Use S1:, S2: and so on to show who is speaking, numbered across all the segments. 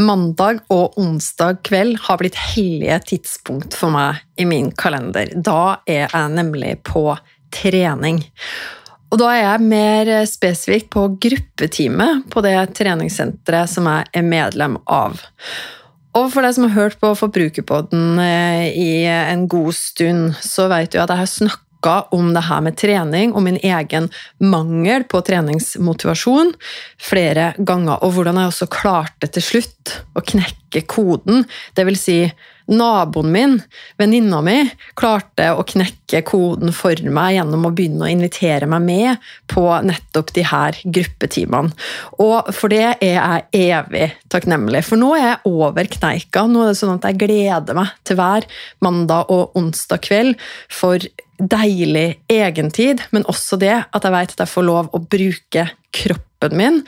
S1: Mandag og onsdag kveld har blitt hellige tidspunkt for meg i min kalender. Da er jeg nemlig på trening. Og da er jeg mer spesifikt på gruppetime på det treningssenteret som jeg er medlem av. Og for deg som har hørt på Forbrukerpodden eh, i en god stund, så vet du at jeg har snakka om det her med trening og min egen mangel på treningsmotivasjon flere ganger, og hvordan jeg også klarte til slutt å knekke koden. Det vil si, naboen min, venninna mi, klarte å knekke koden for meg gjennom å begynne å invitere meg med på nettopp de her gruppetimene. Og for det er jeg evig takknemlig. For nå er jeg over kneika. Nå er det sånn at jeg gleder meg til hver mandag og onsdag kveld for deilig egentid, men også det at jeg vet at jeg får lov å bruke kroppen min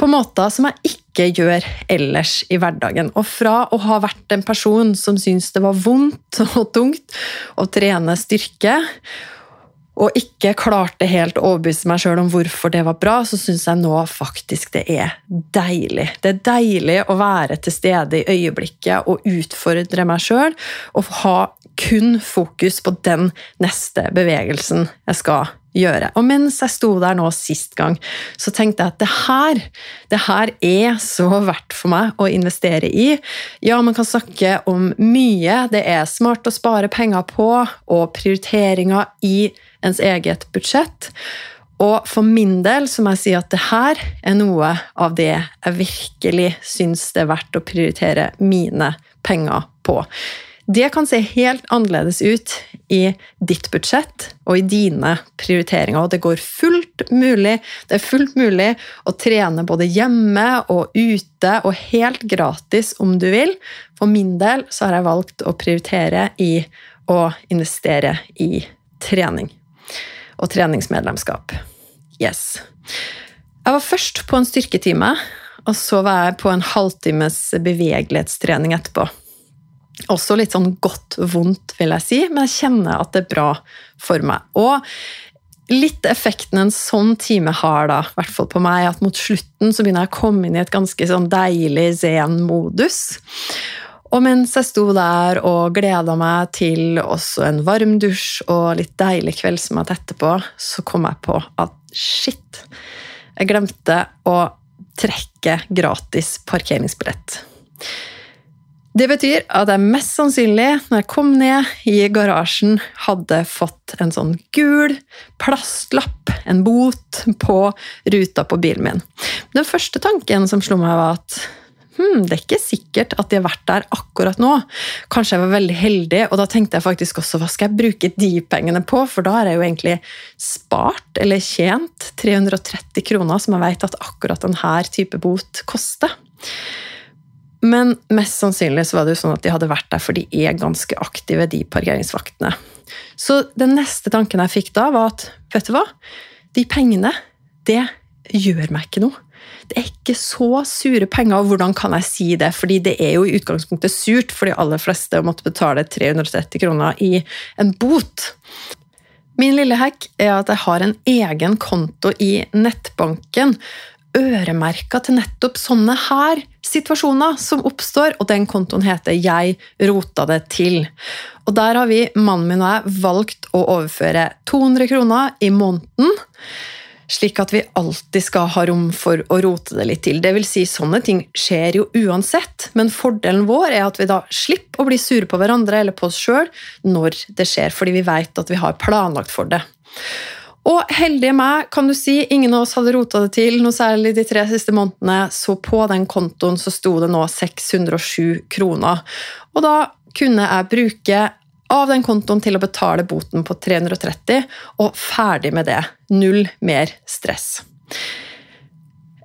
S1: på måter som jeg ikke gjør ellers i hverdagen. Og fra å ha vært en person som syntes det var vondt og tungt å trene styrke, og ikke klarte helt å overbevise meg sjøl om hvorfor det var bra, så syns jeg nå faktisk det er deilig. Det er deilig å være til stede i øyeblikket og utfordre meg sjøl og ha kun fokus på den neste bevegelsen jeg skal gjøre. Og mens jeg sto der nå sist gang, så tenkte jeg at det her, det her er så verdt for meg å investere i. Ja, man kan snakke om mye. Det er smart å spare penger på, og prioriteringer i ens eget budsjett. Og for min del så må jeg si at det her er noe av det jeg virkelig syns det er verdt å prioritere mine penger på. Det kan se helt annerledes ut i ditt budsjett og i dine prioriteringer. Og det går fullt mulig, det er fullt mulig å trene både hjemme og ute og helt gratis om du vil. For min del så har jeg valgt å prioritere i å investere i trening. Og treningsmedlemskap. Yes. Jeg var først på en styrketime, og så var jeg på en halvtimes bevegelighetstrening etterpå. Også litt sånn godt vondt, vil jeg si, men jeg kjenner at det er bra for meg. Og litt effekten en sånn time har, da, hvert fall på meg, at mot slutten så begynner jeg å komme inn i et ganske sånn deilig zen-modus. Og mens jeg sto der og gleda meg til også en varm dusj og litt deilig kveldsmat etterpå, så kom jeg på at shit, jeg glemte å trekke gratis parkeringsbillett. Det betyr at jeg mest sannsynlig, når jeg kom ned i garasjen, hadde fått en sånn gul plastlapp, en bot, på ruta på bilen min. Den første tanken som slo meg, var at hm, det er ikke sikkert at de har vært der akkurat nå. Kanskje jeg var veldig heldig, og da tenkte jeg faktisk også hva skal jeg bruke de pengene på? For da har jeg jo egentlig spart eller tjent 330 kroner, som jeg vet at akkurat denne type bot koster. Men mest sannsynlig så var det jo sånn at de hadde vært der, for de er ganske aktive, de parkeringsvaktene. Så den neste tanken jeg fikk da, var at vet du hva? De pengene, det gjør meg ikke noe. Det er ikke så sure penger, og hvordan kan jeg si det? Fordi det er jo i utgangspunktet surt for de aller fleste å måtte betale 330 kroner i en bot. Min lille hack er at jeg har en egen konto i nettbanken øremerka til nettopp sånne her situasjoner som oppstår, og den kontoen heter 'Jeg rota det til'. Og Der har vi, mannen min og jeg, valgt å overføre 200 kroner i måneden. Slik at vi alltid skal ha rom for å rote det litt til. Det vil si, Sånne ting skjer jo uansett, men fordelen vår er at vi da slipper å bli sure på hverandre eller på oss sjøl når det skjer, fordi vi vet at vi har planlagt for det. Og heldige meg, kan du si, ingen av oss hadde rota det til noe særlig de tre siste månedene, så på den kontoen så sto det nå 607 kroner. Og da kunne jeg bruke av den kontoen til å betale boten på 330, og ferdig med det. Null mer stress.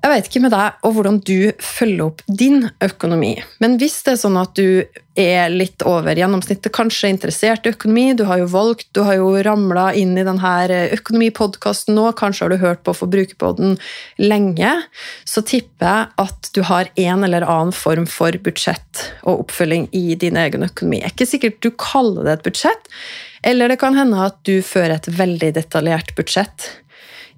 S1: Jeg vet ikke med deg og hvordan du følger opp din økonomi, men hvis det er sånn at du er litt over gjennomsnittet, kanskje interessert i økonomi, du har jo valgt, du har jo ramla inn i denne økonomipodkasten nå, kanskje har du hørt på Forbrukerpodden lenge, så tipper jeg at du har en eller annen form for budsjett og oppfølging i din egen økonomi. Det er ikke sikkert du kaller det et budsjett, eller det kan hende at du fører et veldig detaljert budsjett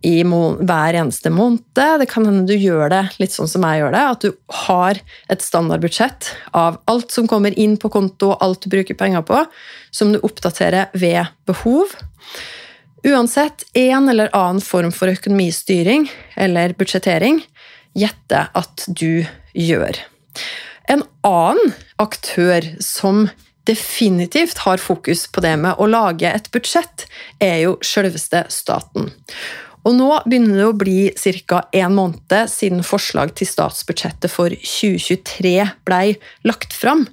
S1: i hver eneste måned. Det kan hende du gjør det litt sånn som jeg gjør det, at du har et standardbudsjett av alt som kommer inn på konto, alt du bruker penger på, som du oppdaterer ved behov. Uansett en eller annen form for økonomistyring eller budsjettering gjette at du gjør. En annen aktør som definitivt har fokus på det med å lage et budsjett, er jo selveste staten. Og nå begynner det å bli ca. en måned siden forslag til statsbudsjettet for 2023 blei lagt fram.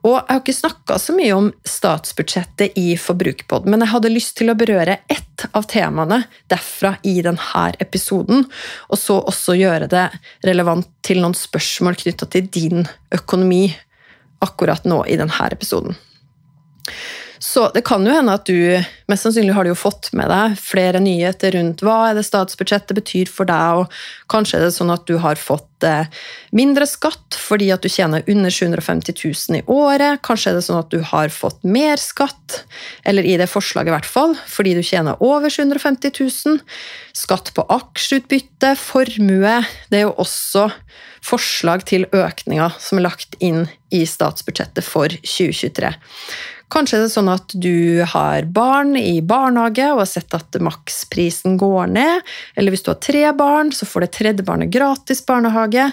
S1: Og jeg har ikke snakka så mye om statsbudsjettet i Forbrukerpod, men jeg hadde lyst til å berøre ett av temaene derfra i denne episoden, og så også gjøre det relevant til noen spørsmål knytta til din økonomi akkurat nå i denne episoden. Så det kan jo hende at du mest sannsynlig har du jo fått med deg flere nyheter rundt hva er det statsbudsjettet betyr for deg, og kanskje er det sånn at du har fått eh, mindre skatt fordi at du tjener under 750 000 i året. Kanskje er det sånn at du har fått mer skatt, eller i det forslaget i hvert fall, fordi du tjener over 750 000. Skatt på aksjeutbytte, formue Det er jo også forslag til økninger som er lagt inn i statsbudsjettet for 2023. Kanskje er det sånn at du har barn i barnehage og har sett at maksprisen går ned. Eller hvis du har tre barn, så får det tredje barnet gratis barnehage.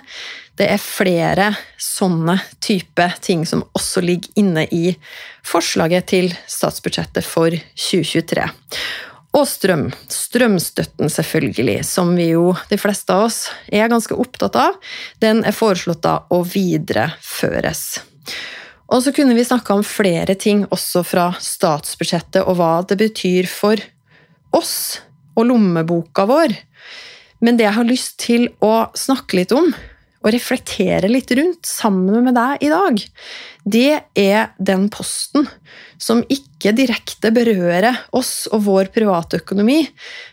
S1: Det er flere sånne type ting som også ligger inne i forslaget til statsbudsjettet for 2023. Og strøm. Strømstøtten, selvfølgelig, som vi jo, de fleste av oss, er ganske opptatt av. Den er foreslått da å videreføres. Og så kunne vi snakka om flere ting også fra statsbudsjettet, og hva det betyr for oss og lommeboka vår. Men det jeg har lyst til å snakke litt om, og reflektere litt rundt sammen med deg i dag, det er den posten som ikke direkte berører oss og vår privatøkonomi,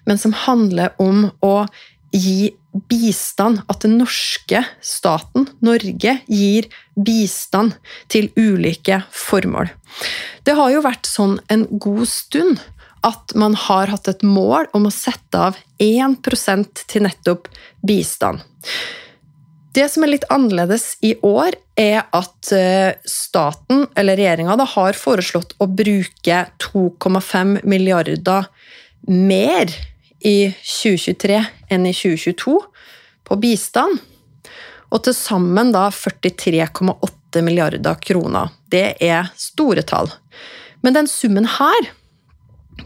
S1: men som handler om å gi bistand, at den norske staten, Norge, gir bistand til ulike formål. Det har jo vært sånn en god stund at man har hatt et mål om å sette av 1% til nettopp bistand. Det som er litt annerledes i år, er at eh, staten, eller regjeringa, har foreslått å bruke 2,5 milliarder mer i 2023 enn i 2022 på bistand. Og til sammen da 43,8 milliarder kroner. Det er store tall. Men den summen her,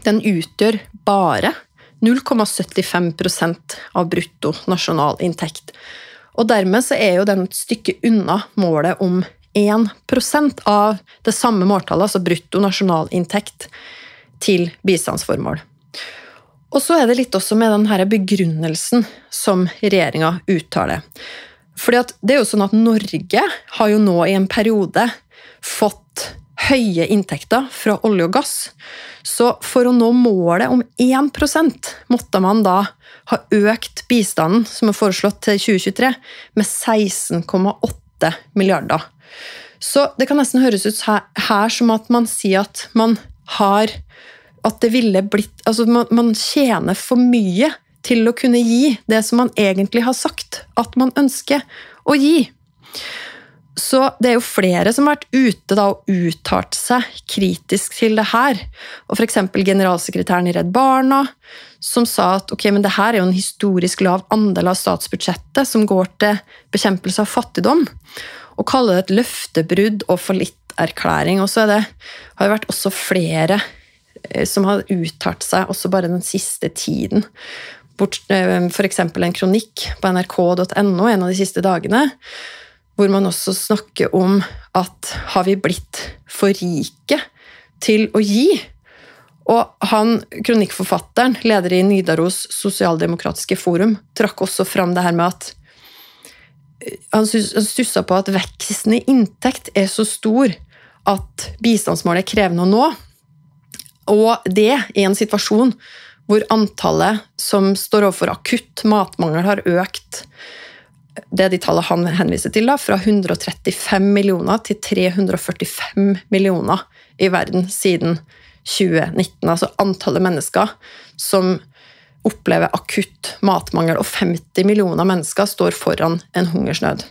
S1: den utgjør bare 0,75 av brutto nasjonalinntekt. Og dermed så er jo den et stykke unna målet om 1% av det samme måltallet, altså brutto nasjonalinntekt, til bistandsformål. Og så er det litt også med denne begrunnelsen som regjeringa uttaler. Fordi det er jo sånn at Norge har jo nå i en periode fått høye inntekter fra olje og gass. Så for å nå målet om 1% måtte man da ha økt bistanden, som er foreslått til 2023, med 16,8 milliarder. Så det kan nesten høres ut her, her som at man sier at man har at det ville blitt Altså, man, man tjener for mye til å kunne gi det som man egentlig har sagt at man ønsker å gi. Så det er jo flere som har vært ute da og uttalt seg kritisk til det her. Og F.eks. generalsekretæren i Redd Barna, som sa at ok, men det her er jo en historisk lav andel av statsbudsjettet som går til bekjempelse av fattigdom. Og kalle det et løftebrudd og fallitterklæring. Og så det, har det vært også flere som har uttalt seg også bare den siste tiden. Eh, F.eks. en kronikk på nrk.no en av de siste dagene, hvor man også snakker om at har vi blitt for rike til å gi? Og han, kronikkforfatteren, leder i Nidaros sosialdemokratiske forum, trakk også fram det her med at han stussa på at veksten i inntekt er så stor at bistandsmålet er krevende å nå. Og det i en situasjon hvor antallet som står overfor akutt matmangel, har økt det er de tallene han henviser til, da, fra 135 millioner til 345 millioner i verden siden 2019. Altså antallet mennesker som opplever akutt matmangel, og 50 millioner mennesker står foran en hungersnød.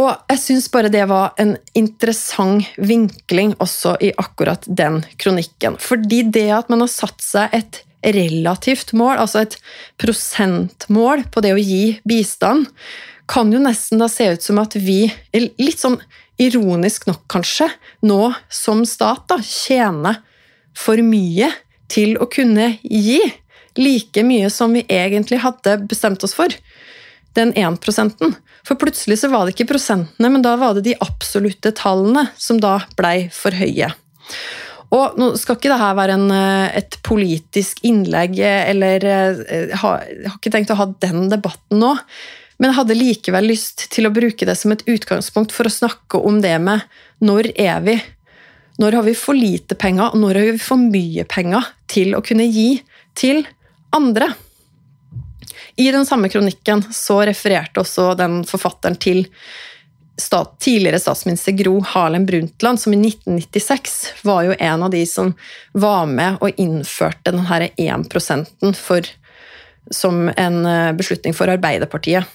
S1: Og jeg syns bare det var en interessant vinkling også i akkurat den kronikken. Fordi det at man har satt seg et relativt mål, altså et prosentmål på det å gi bistand, kan jo nesten da se ut som at vi, litt sånn ironisk nok kanskje, nå som stat da, tjener for mye til å kunne gi like mye som vi egentlig hadde bestemt oss for. Den 1 For plutselig så var det ikke prosentene, men da var det de absolutte tallene som da blei for høye. Og nå skal ikke dette være en, eh, et politisk innlegg, eller jeg eh, har, jeg har ikke tenkt å ha den debatten nå, men jeg hadde likevel lyst til å bruke det som et utgangspunkt for å snakke om det med når er vi? Når har vi for lite penger, og når har vi for mye penger til å kunne gi til andre. I den samme kronikken så refererte også den forfatteren til stat, tidligere statsminister Gro Harlem Brundtland, som i 1996 var jo en av de som var med og innførte denne 1 for, som en eh, beslutning for Arbeiderpartiet.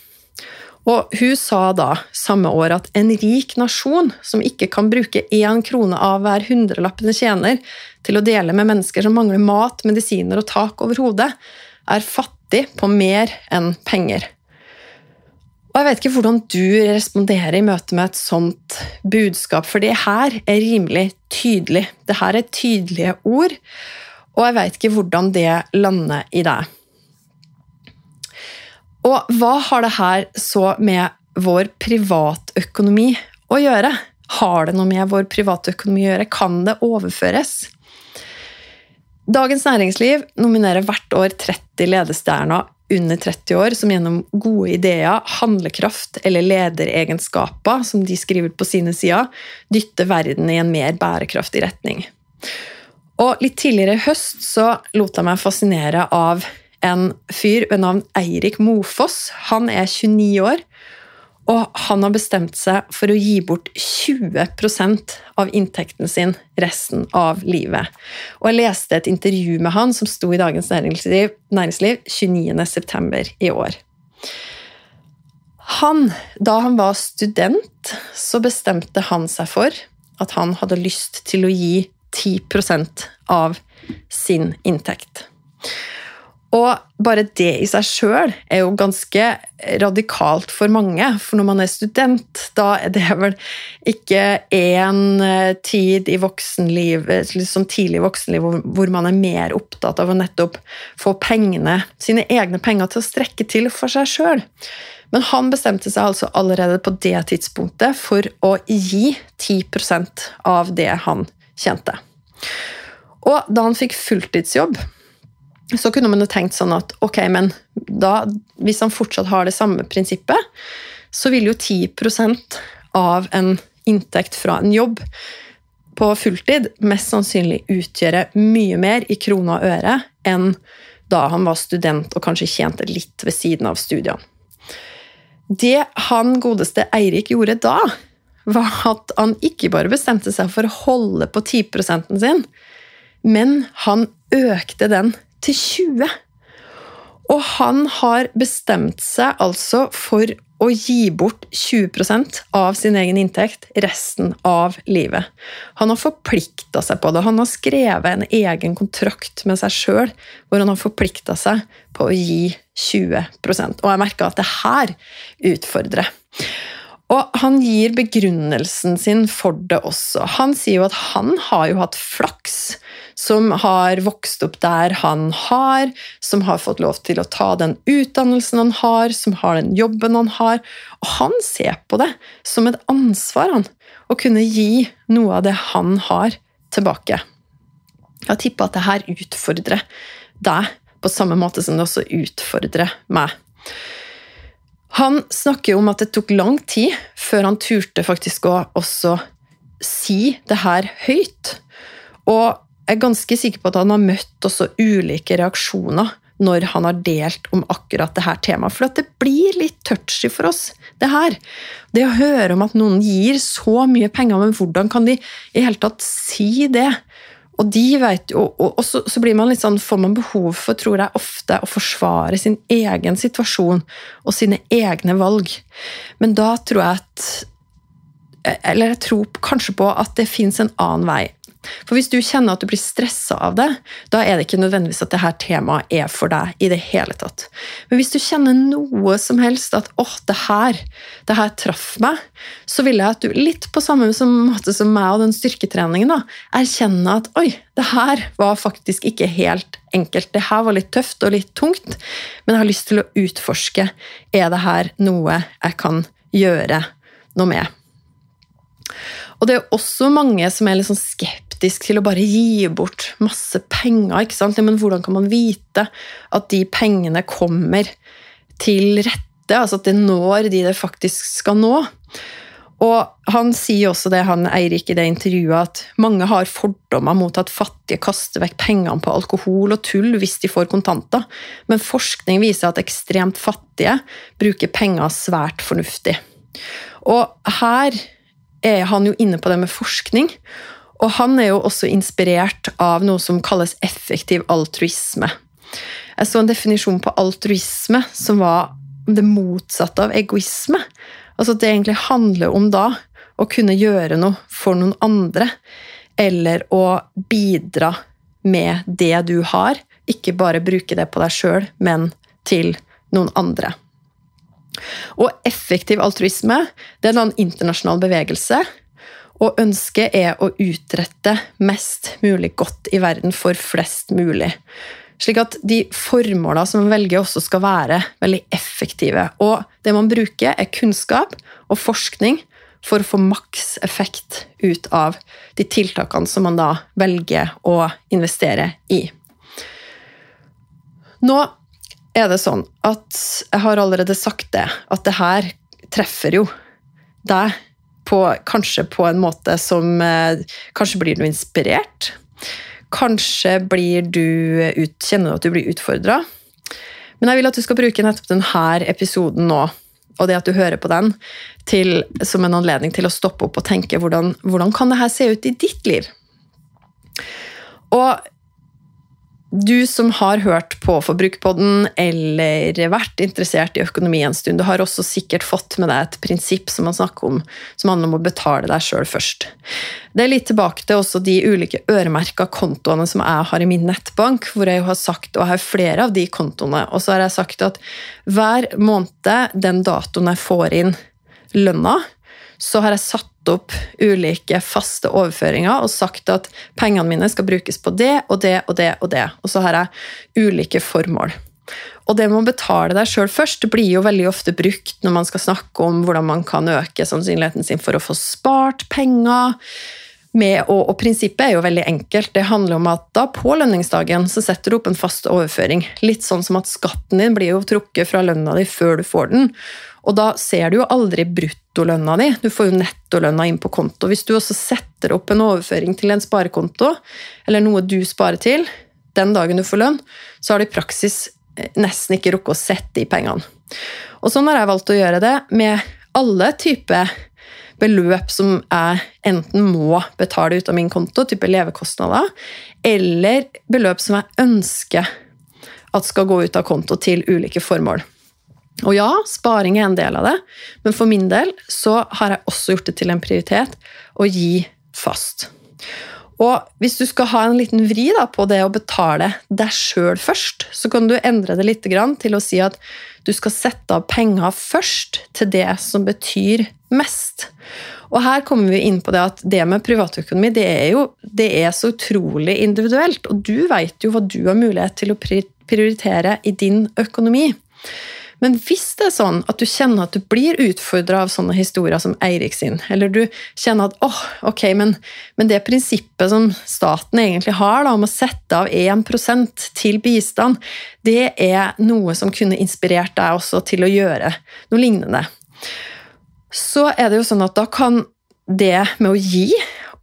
S1: Og hun sa da samme år at en rik nasjon som ikke kan bruke én krone av hver hundrelapp den tjener, til å dele med mennesker som mangler mat, medisiner og tak over hodet, er fattig på mer enn penger. Og Jeg vet ikke hvordan du responderer i møte med et sånt budskap, for det her er rimelig tydelig. Det her er tydelige ord, og jeg vet ikke hvordan det lander i deg. Og hva har det her så med vår privatøkonomi å gjøre? Har det noe med vår privatøkonomi å gjøre? Kan det overføres? Dagens Næringsliv nominerer hvert år 30 ledestjerner under 30 år som gjennom gode ideer, handlekraft eller lederegenskaper, som de skriver på sine sider, dytter verden i en mer bærekraftig retning. Og Litt tidligere i høst så lot jeg meg fascinere av en fyr ved navn Eirik Mofoss. Han er 29 år og han har bestemt seg for å gi bort 20% av inntekten sin resten av livet. Og jeg leste et intervju med han som sto i Dagens Næringsliv, næringsliv 29.9. i år. Han, da han var student, så bestemte han seg for at han hadde lyst til å gi 10% av sin inntekt. Og bare det i seg sjøl er jo ganske radikalt for mange. For når man er student, da er det vel ikke én eh, tid i voksenlivet, liksom tidlig voksenliv hvor man er mer opptatt av å nettopp få pengene, sine egne penger til å strekke til for seg sjøl. Men han bestemte seg altså allerede på det tidspunktet for å gi 10% av det han tjente. Og da han fikk fulltidsjobb så kunne man jo tenkt sånn at ok, men da, hvis han fortsatt har det samme prinsippet, så vil jo 10% av en inntekt fra en jobb på fulltid mest sannsynlig utgjøre mye mer i kroner og øre enn da han var student og kanskje tjente litt ved siden av studiene. Det han godeste Eirik gjorde da, var at han ikke bare bestemte seg for å holde på 10 sin, men han økte den til 20. Og han har bestemt seg altså for å gi bort 20% av sin egen inntekt resten av livet. Han har forplikta seg på det. Han har skrevet en egen kontrakt med seg sjøl hvor han har forplikta seg på å gi 20% Og jeg merka at det her utfordrer. Og han gir begrunnelsen sin for det også. Han sier jo at han har jo hatt flaks som har vokst opp der han har, som har fått lov til å ta den utdannelsen han har, som har den jobben han har. Og han ser på det som et ansvar han, å kunne gi noe av det han har, tilbake. Jeg tipper at det her utfordrer deg på samme måte som det også utfordrer meg. Han snakker om at det tok lang tid før han turte faktisk å også si det her høyt. Og jeg er ganske sikker på at han har møtt også ulike reaksjoner når han har delt om akkurat det her temaet. For det blir litt touchy for oss, det her. Det å høre om at noen gir så mye penger, men hvordan kan de i hele tatt si det? Og vet og, og, og så, så, blir man litt sånn, får man behov for, tror jeg, ofte å forsvare sin egen situasjon og sine egne valg. Men da tror jeg at Eller jeg tror kanskje på at det fins en annen vei. For hvis du kjenner at du blir stressa av det, da er det ikke nødvendigvis at dette temaet er for deg i det hele tatt. Men hvis du kjenner noe som helst at 'åh, det her, det her traff meg', så vil jeg at du, litt på samme måte som meg og den styrketreningen, da, erkjenner at 'oi, det her var faktisk ikke helt enkelt'. Det her var litt tøft og litt tungt, men jeg har lyst til å utforske. Er det her noe jeg kan gjøre noe med? Og det er også mange som er litt sånn skeptiske skeptisk til å bare gi bort masse penger. ikke sant? Men hvordan kan man vite at de pengene kommer til rette? Altså at det når de det faktisk skal nå? Og Han sier også det, han Eirik i det intervjuet, at mange har fordommer mot at fattige kaster vekk pengene på alkohol og tull hvis de får kontanter, men forskning viser at ekstremt fattige bruker penger svært fornuftig. Og her er han jo inne på det med forskning, og han er jo også inspirert av noe som kalles effektiv altruisme. Jeg så en definisjon på altruisme som var det motsatte av egoisme. Altså at det egentlig handler om da å kunne gjøre noe for noen andre, eller å bidra med det du har. Ikke bare bruke det på deg sjøl, men til noen andre. Og effektiv altruisme det er en internasjonal bevegelse og ønsket er å utrette mest mulig godt i verden for flest mulig. Slik at de formåla som man velger, også skal være veldig effektive. Og det man bruker, er kunnskap og forskning for å få maks effekt ut av de tiltakene som man da velger å investere i. Nå er det sånn at jeg har allerede sagt det, at det her treffer jo deg på, kanskje på en måte som eh, Kanskje blir du inspirert. Kanskje blir du ut, kjenner du at du blir utfordra. Men jeg vil at du skal bruke nettopp denne episoden nå, og det at du hører på den, til, som en anledning til å stoppe opp og tenke hvordan, hvordan kan dette se ut i ditt liv? Og du som har hørt på Forbrukerpodden eller vært interessert i økonomi en stund, du har også sikkert fått med deg et prinsipp som man snakker om, som handler om å betale deg sjøl først. Det er litt tilbake til også de ulike øremerka kontoene som jeg har i min nettbank, hvor jeg har sagt, og jeg har flere av de kontoene, og så har jeg sagt at hver måned, den datoen jeg får inn lønna, så har jeg satt opp ulike faste overføringer og sagt at pengene mine skal brukes på det og det og det og det. Og så har jeg ulike formål. Og det med å betale deg sjøl først det blir jo veldig ofte brukt når man skal snakke om hvordan man kan øke sannsynligheten sin for å få spart penger. Med, og, og, prinsippet er jo veldig enkelt. Det handler om at da på lønningsdagen så setter du opp en fast overføring. Litt sånn som at skatten din blir jo trukket fra lønna di før du får den. Og da ser du jo aldri bruttolønna di, du får jo nettolønna inn på konto. Hvis du også setter opp en overføring til en sparekonto, eller noe du sparer til, den dagen du får lønn, så har du i praksis eh, nesten ikke rukket å sette i pengene. Og sånn har jeg valgt å gjøre det med alle typer beløp som jeg enten må betale ut av min konto, type levekostnader, eller beløp som jeg ønsker at skal gå ut av konto til ulike formål. Og ja, sparing er en del av det, men for min del så har jeg også gjort det til en prioritet å gi fast. Og hvis du skal ha en liten vri da, på det å betale deg sjøl først, så kan du endre det litt til å si at du skal sette av penger først til det som betyr mest. Og her kommer vi inn på det at det med privatøkonomi det er jo det er så utrolig individuelt. Og du veit jo hva du har mulighet til å prioritere i din økonomi. Men hvis det er sånn at du kjenner at du blir utfordra av sånne historier som Eirik sin, eller du kjenner at åh, oh, ok, men, men, det prinsippet som staten egentlig har da, om å sette av 1% til bistand, det er noe som kunne inspirert deg også til å gjøre noe lignende. Så er det jo sånn at da kan det med å gi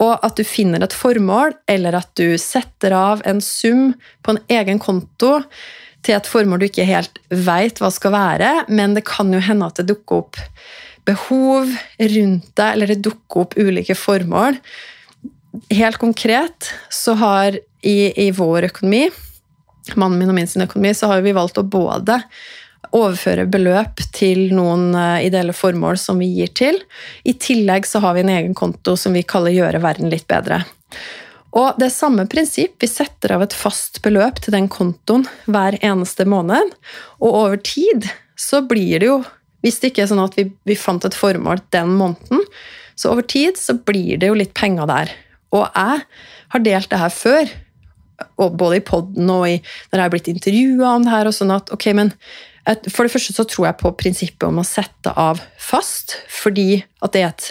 S1: og at du finner et formål, eller at du setter av en sum på en egen konto til et formål du ikke helt veit hva skal være, men det kan jo hende at det dukker opp behov rundt deg, eller det dukker opp ulike formål. Helt konkret så har i, i vår økonomi, mannen min og min sin økonomi, så har vi valgt å både overføre beløp til noen eh, ideelle formål som vi gir til. I tillegg så har vi en egen konto som vi kaller 'Gjøre verden litt bedre'. Og det er samme prinsipp. Vi setter av et fast beløp til den kontoen hver eneste måned. Og over tid så blir det jo, hvis det ikke er sånn at vi, vi fant et formål den måneden, så over tid så blir det jo litt penger der. Og jeg har delt det her før, både i poden og i, når jeg har blitt intervjua om det her, og sånn at ok, men for det første så tror jeg på prinsippet om å sette av fast, fordi at det er et,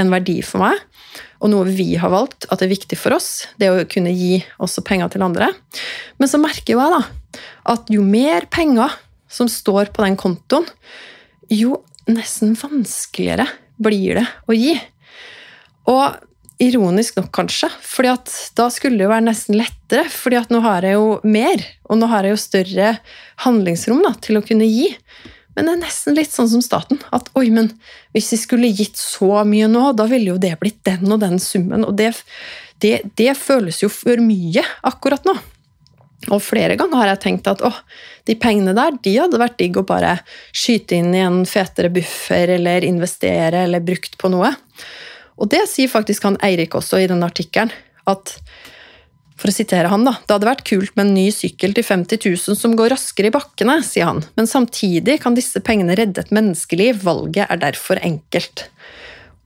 S1: en verdi for meg, og noe vi har valgt at er viktig for oss. Det å kunne gi også penger til andre. Men så merker jeg da, at jo mer penger som står på den kontoen, jo nesten vanskeligere blir det å gi. Og Ironisk nok, kanskje, fordi at da skulle det jo være nesten lettere. fordi at nå har jeg jo mer, og nå har jeg jo større handlingsrom da, til å kunne gi. Men det er nesten litt sånn som staten. At oi, men hvis vi skulle gitt så mye nå, da ville jo det blitt den og den summen. Og det, det, det føles jo for mye akkurat nå. Og flere ganger har jeg tenkt at å, de pengene der de hadde vært digg å bare skyte inn i en fetere buffer eller investere eller brukt på noe. Og det sier faktisk han Eirik også i den artikkelen. At for å sitere han da, Det hadde vært kult med en ny sykkel til 50 000 som går raskere i bakkene, sier han, men samtidig kan disse pengene redde et menneskeliv. Valget er derfor enkelt.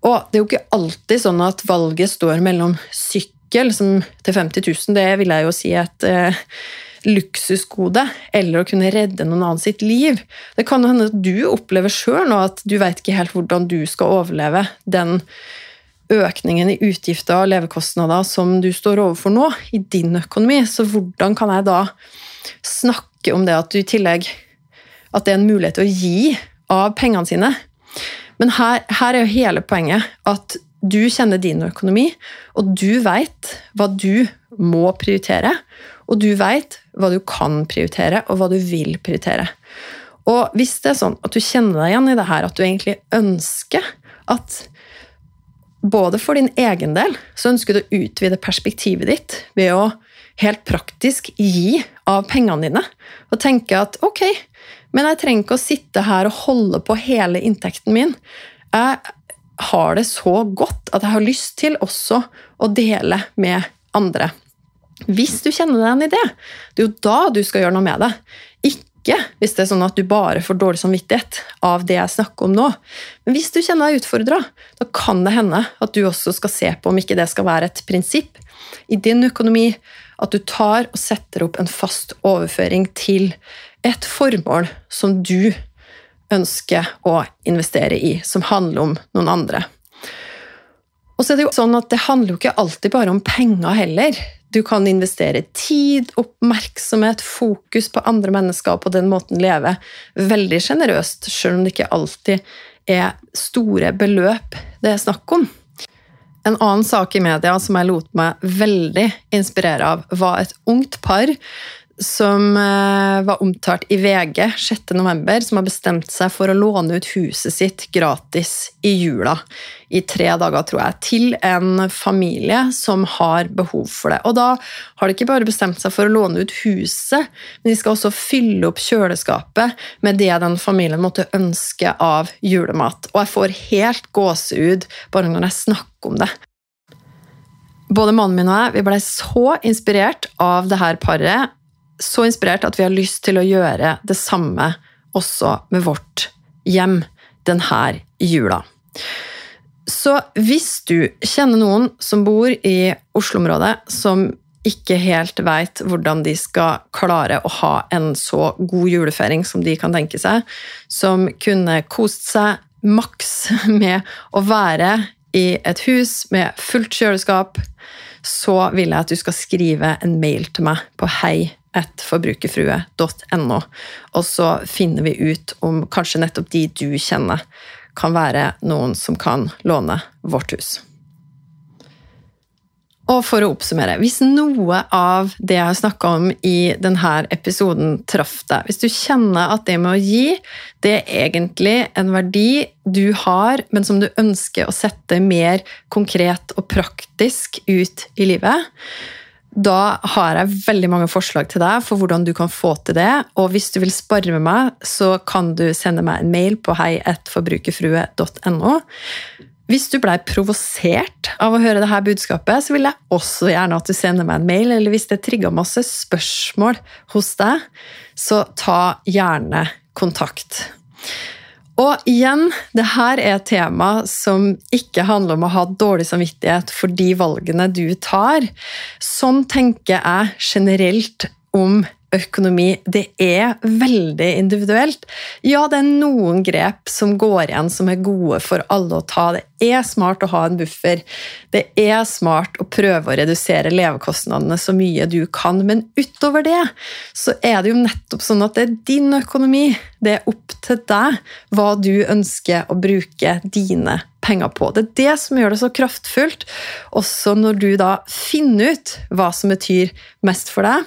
S1: Og det er jo ikke alltid sånn at valget står mellom sykkel som til 50 000, det vil jeg jo si et eh, luksusgode, eller å kunne redde noen annen sitt liv. Det kan hende at du opplever sjøl nå at du veit ikke helt hvordan du skal overleve den økningen i utgifter og levekostnader som du står overfor nå, i din økonomi. Så hvordan kan jeg da snakke om det at du i tillegg At det er en mulighet til å gi av pengene sine? Men her, her er jo hele poenget at du kjenner din økonomi, og du veit hva du må prioritere. Og du veit hva du kan prioritere, og hva du vil prioritere. Og hvis det er sånn at du kjenner deg igjen i det her, at du egentlig ønsker at både for din egen del så ønsker du å utvide perspektivet ditt ved å helt praktisk gi av pengene dine. Og tenke at ok, men jeg trenger ikke å sitte her og holde på hele inntekten min. Jeg har det så godt at jeg har lyst til også å dele med andre. Hvis du kjenner deg igjen i det, det er jo da du skal gjøre noe med det. Ikke hvis det er sånn at du bare får dårlig samvittighet av det jeg snakker om nå. Men hvis du kjenner deg utfordra, da kan det hende at du også skal se på om ikke det skal være et prinsipp i din økonomi at du tar og setter opp en fast overføring til et formål som du ønsker å investere i, som handler om noen andre. Og så er det jo sånn at det handler jo ikke alltid bare om penger heller. Du kan investere tid, oppmerksomhet, fokus på andre mennesker og på den måten leve veldig sjenerøst, selv om det ikke alltid er store beløp det er snakk om. En annen sak i media som jeg lot meg veldig inspirere av, var et ungt par som eh, var omtalt i VG 6.11., som har bestemt seg for å låne ut huset sitt gratis i jula. I tre dager, tror jeg, til en familie som har behov for det. Og da har de ikke bare bestemt seg for å låne ut huset, men de skal også fylle opp kjøleskapet med det den familien måtte ønske av julemat. Og jeg får helt gåsehud bare når jeg snakker om det. Både mannen min og jeg vi ble så inspirert av det her paret så inspirert at vi har lyst til å gjøre det samme også med vårt hjem denne jula. Så hvis du kjenner noen som bor i Oslo-området, som ikke helt veit hvordan de skal klare å ha en så god julefeiring som de kan tenke seg, som kunne kost seg maks med å være i et hus med fullt kjøleskap, så vil jeg at du skal skrive en mail til meg på hei.forbrukerfrue.no, og så finner vi ut om kanskje nettopp de du kjenner, kan være noen som kan låne vårt hus. Og for å oppsummere, hvis noe av det jeg har snakka om i denne episoden traff deg, hvis du kjenner at det med å gi, det er egentlig en verdi du har, men som du ønsker å sette mer konkret og praktisk ut i livet, da har jeg veldig mange forslag til deg for hvordan du kan få til det. Og hvis du vil spare med meg, så kan du sende meg en mail på hei1forbrukerfrue.no. Hvis du blei provosert av å høre dette budskapet, så vil jeg også gjerne at du sender meg en mail, eller hvis det trigga masse spørsmål hos deg, så ta gjerne kontakt. Og igjen, det her er et tema som ikke handler om å ha dårlig samvittighet for de valgene du tar. Sånn tenker jeg generelt om økonomi, det er veldig individuelt. Ja, det er noen grep som går igjen som er gode for alle å ta. Det er smart å ha en buffer. Det er smart å prøve å redusere levekostnadene så mye du kan, men utover det så er det jo nettopp sånn at det er din økonomi. Det er opp til deg hva du ønsker å bruke dine penger på. Det er det som gjør det så kraftfullt, også når du da finner ut hva som betyr mest for deg